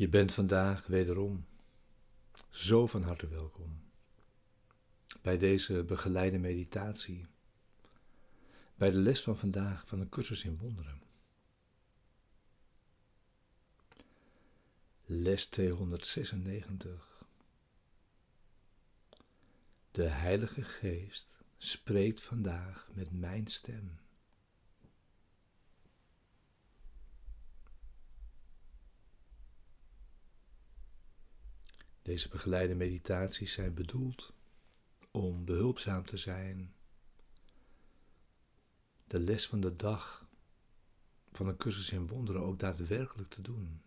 Je bent vandaag wederom zo van harte welkom bij deze begeleide meditatie, bij de les van vandaag van een cursus in wonderen. Les 296. De Heilige Geest spreekt vandaag met mijn stem. Deze begeleide meditaties zijn bedoeld om behulpzaam te zijn, de les van de dag van een cursus in wonderen ook daadwerkelijk te doen.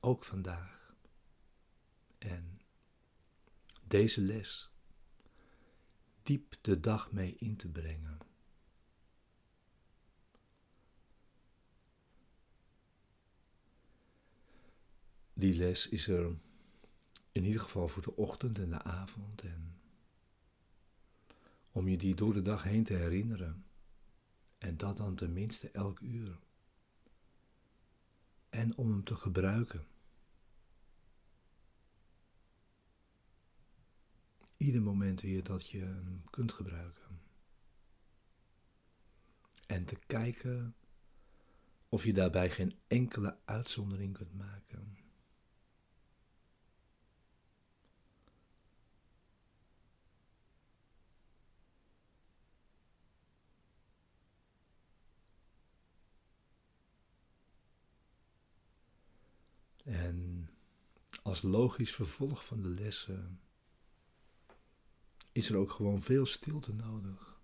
Ook vandaag. En deze les diep de dag mee in te brengen. Die les is er in ieder geval voor de ochtend en de avond en om je die door de dag heen te herinneren. En dat dan tenminste elk uur. En om hem te gebruiken. Ieder moment weer dat je hem kunt gebruiken. En te kijken of je daarbij geen enkele uitzondering kunt maken. En als logisch vervolg van de lessen is er ook gewoon veel stilte nodig.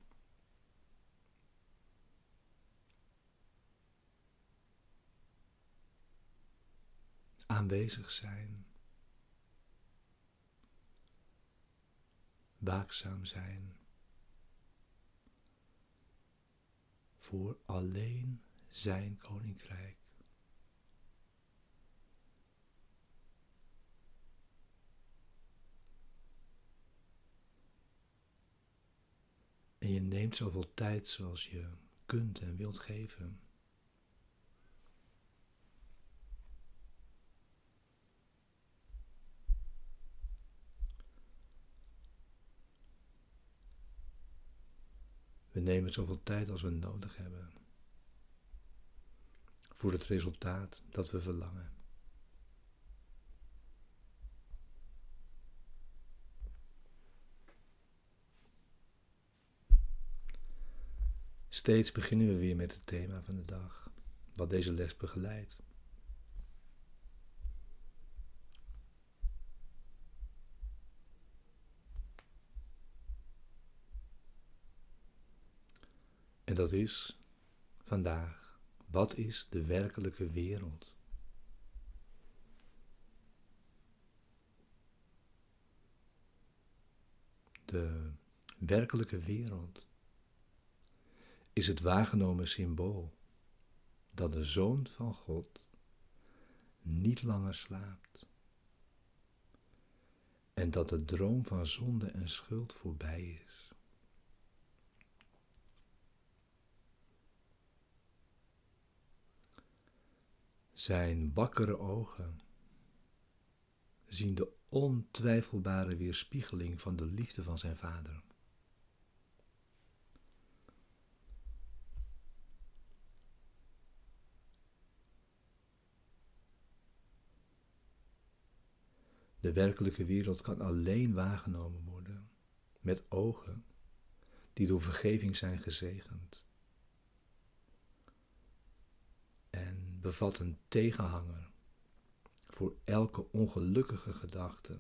Aanwezig zijn. Waakzaam zijn. Voor alleen zijn koninkrijk. En je neemt zoveel tijd zoals je kunt en wilt geven. We nemen zoveel tijd als we nodig hebben voor het resultaat dat we verlangen. Steeds beginnen we weer met het thema van de dag, wat deze les begeleidt. En dat is vandaag, wat is de werkelijke wereld? De werkelijke wereld is het waargenomen symbool dat de Zoon van God niet langer slaapt en dat de droom van zonde en schuld voorbij is. Zijn wakkere ogen zien de ontwijfelbare weerspiegeling van de liefde van zijn vader. De werkelijke wereld kan alleen waargenomen worden met ogen die door vergeving zijn gezegend. En bevat een tegenhanger voor elke ongelukkige gedachte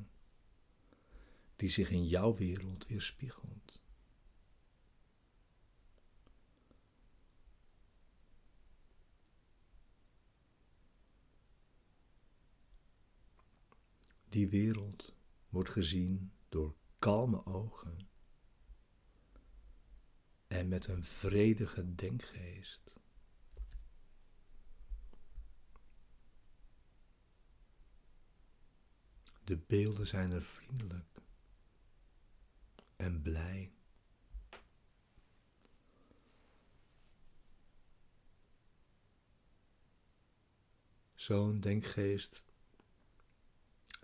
die zich in jouw wereld weerspiegelt. Die wereld wordt gezien door kalme ogen en met een vredige denkgeest. De beelden zijn er vriendelijk en blij. Zo'n denkgeest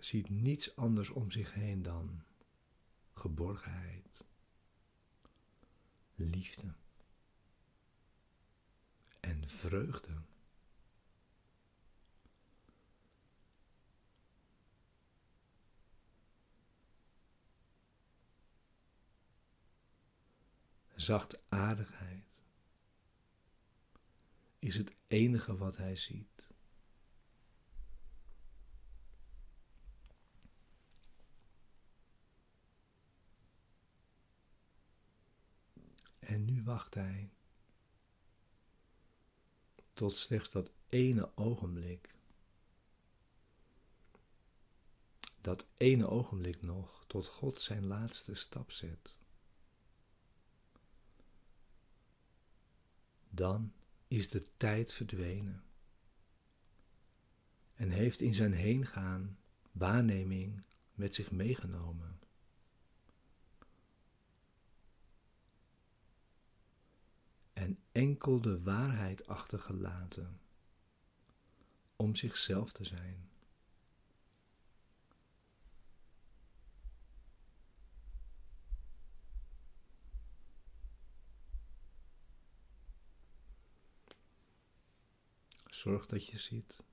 ziet niets anders om zich heen dan geborgenheid, liefde en vreugde. Zachtaardigheid is het enige wat hij ziet. En nu wacht hij tot slechts dat ene ogenblik. Dat ene ogenblik nog tot God zijn laatste stap zet. Dan is de tijd verdwenen en heeft in zijn heengaan waarneming met zich meegenomen. En enkel de waarheid achtergelaten om zichzelf te zijn. Zorg dat je ziet.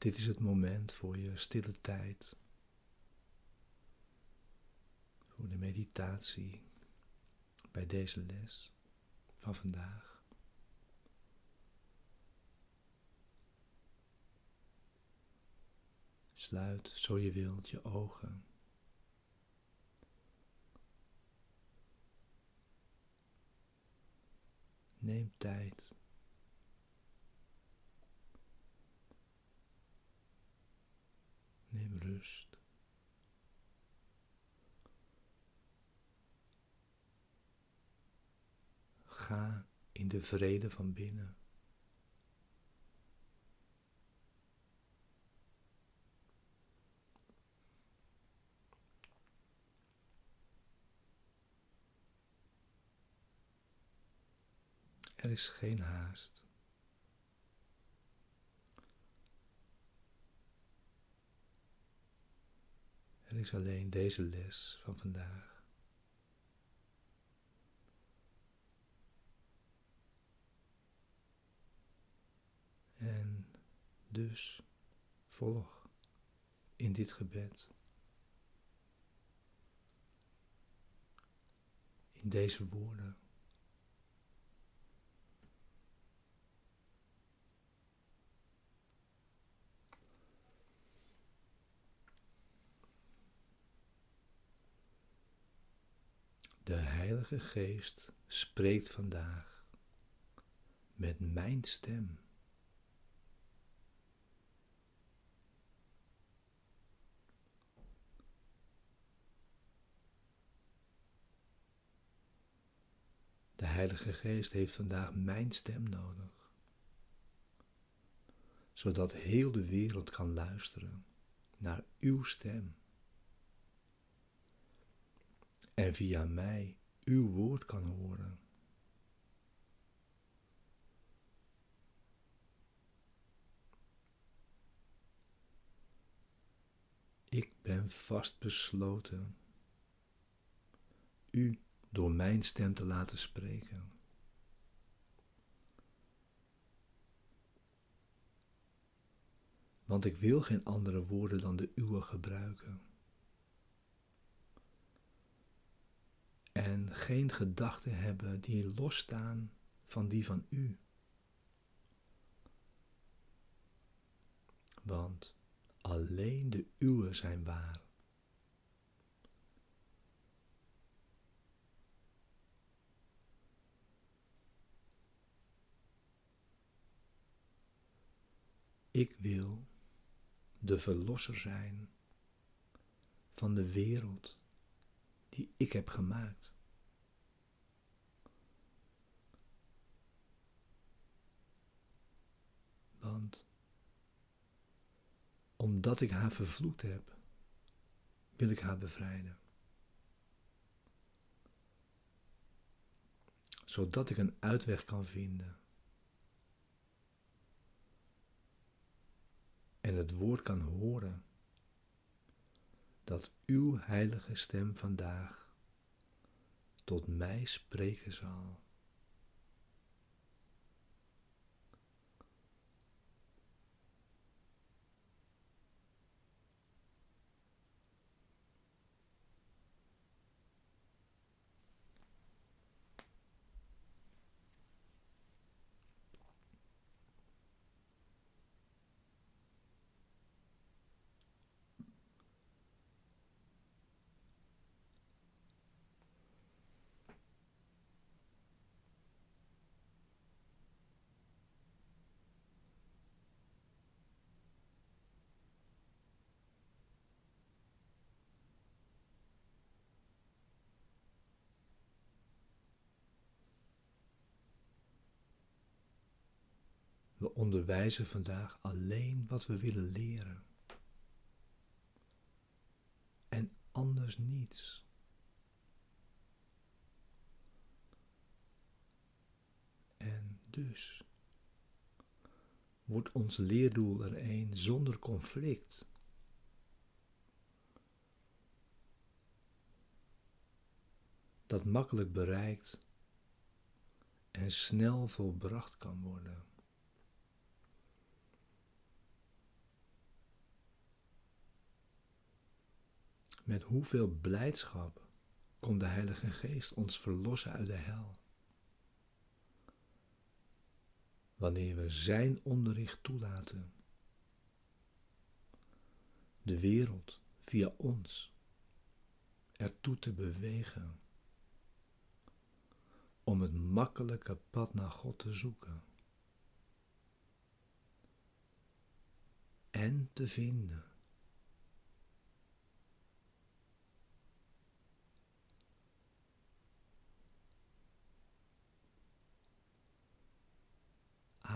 Dit is het moment voor je stille tijd, voor de meditatie bij deze les van vandaag. Sluit, zo je wilt, je ogen. Neem tijd. Neem Ga in de vrede van binnen. Er is geen haast. Er is alleen deze les van vandaag. En dus volg in dit gebed. In deze woorden. De Heilige Geest spreekt vandaag met mijn stem. De Heilige Geest heeft vandaag mijn stem nodig, zodat heel de wereld kan luisteren naar uw stem en via mij uw woord kan horen. Ik ben vastbesloten u door mijn stem te laten spreken. Want ik wil geen andere woorden dan de uwe gebruiken. En geen gedachten hebben die losstaan van die van u. Want alleen de uwe zijn waar. Ik wil de verlosser zijn van de wereld die ik heb gemaakt. Want omdat ik haar vervloekt heb, wil ik haar bevrijden. Zodat ik een uitweg kan vinden. En het woord kan horen dat uw heilige stem vandaag tot mij spreken zal. Onderwijzen vandaag alleen wat we willen leren. En anders niets. En dus wordt ons leerdoel er een zonder conflict. Dat makkelijk bereikt en snel volbracht kan worden. Met hoeveel blijdschap kon de Heilige Geest ons verlossen uit de hel. Wanneer we Zijn onderricht toelaten. De wereld via ons ertoe te bewegen om het makkelijke pad naar God te zoeken en te vinden.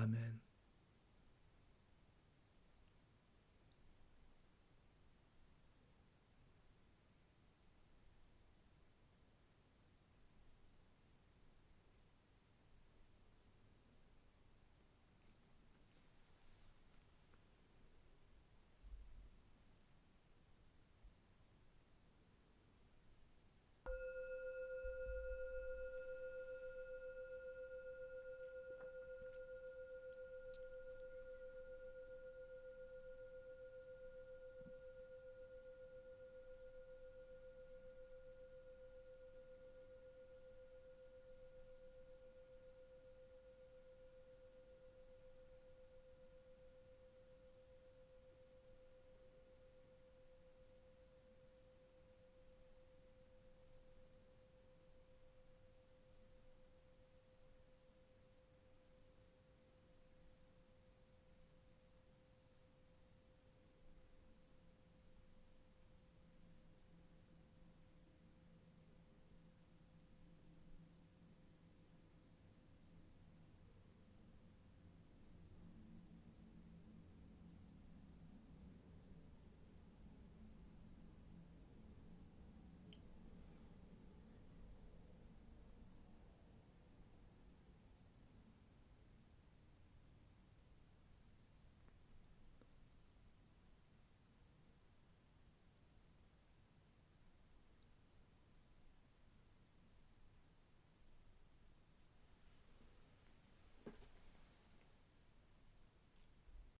Amen.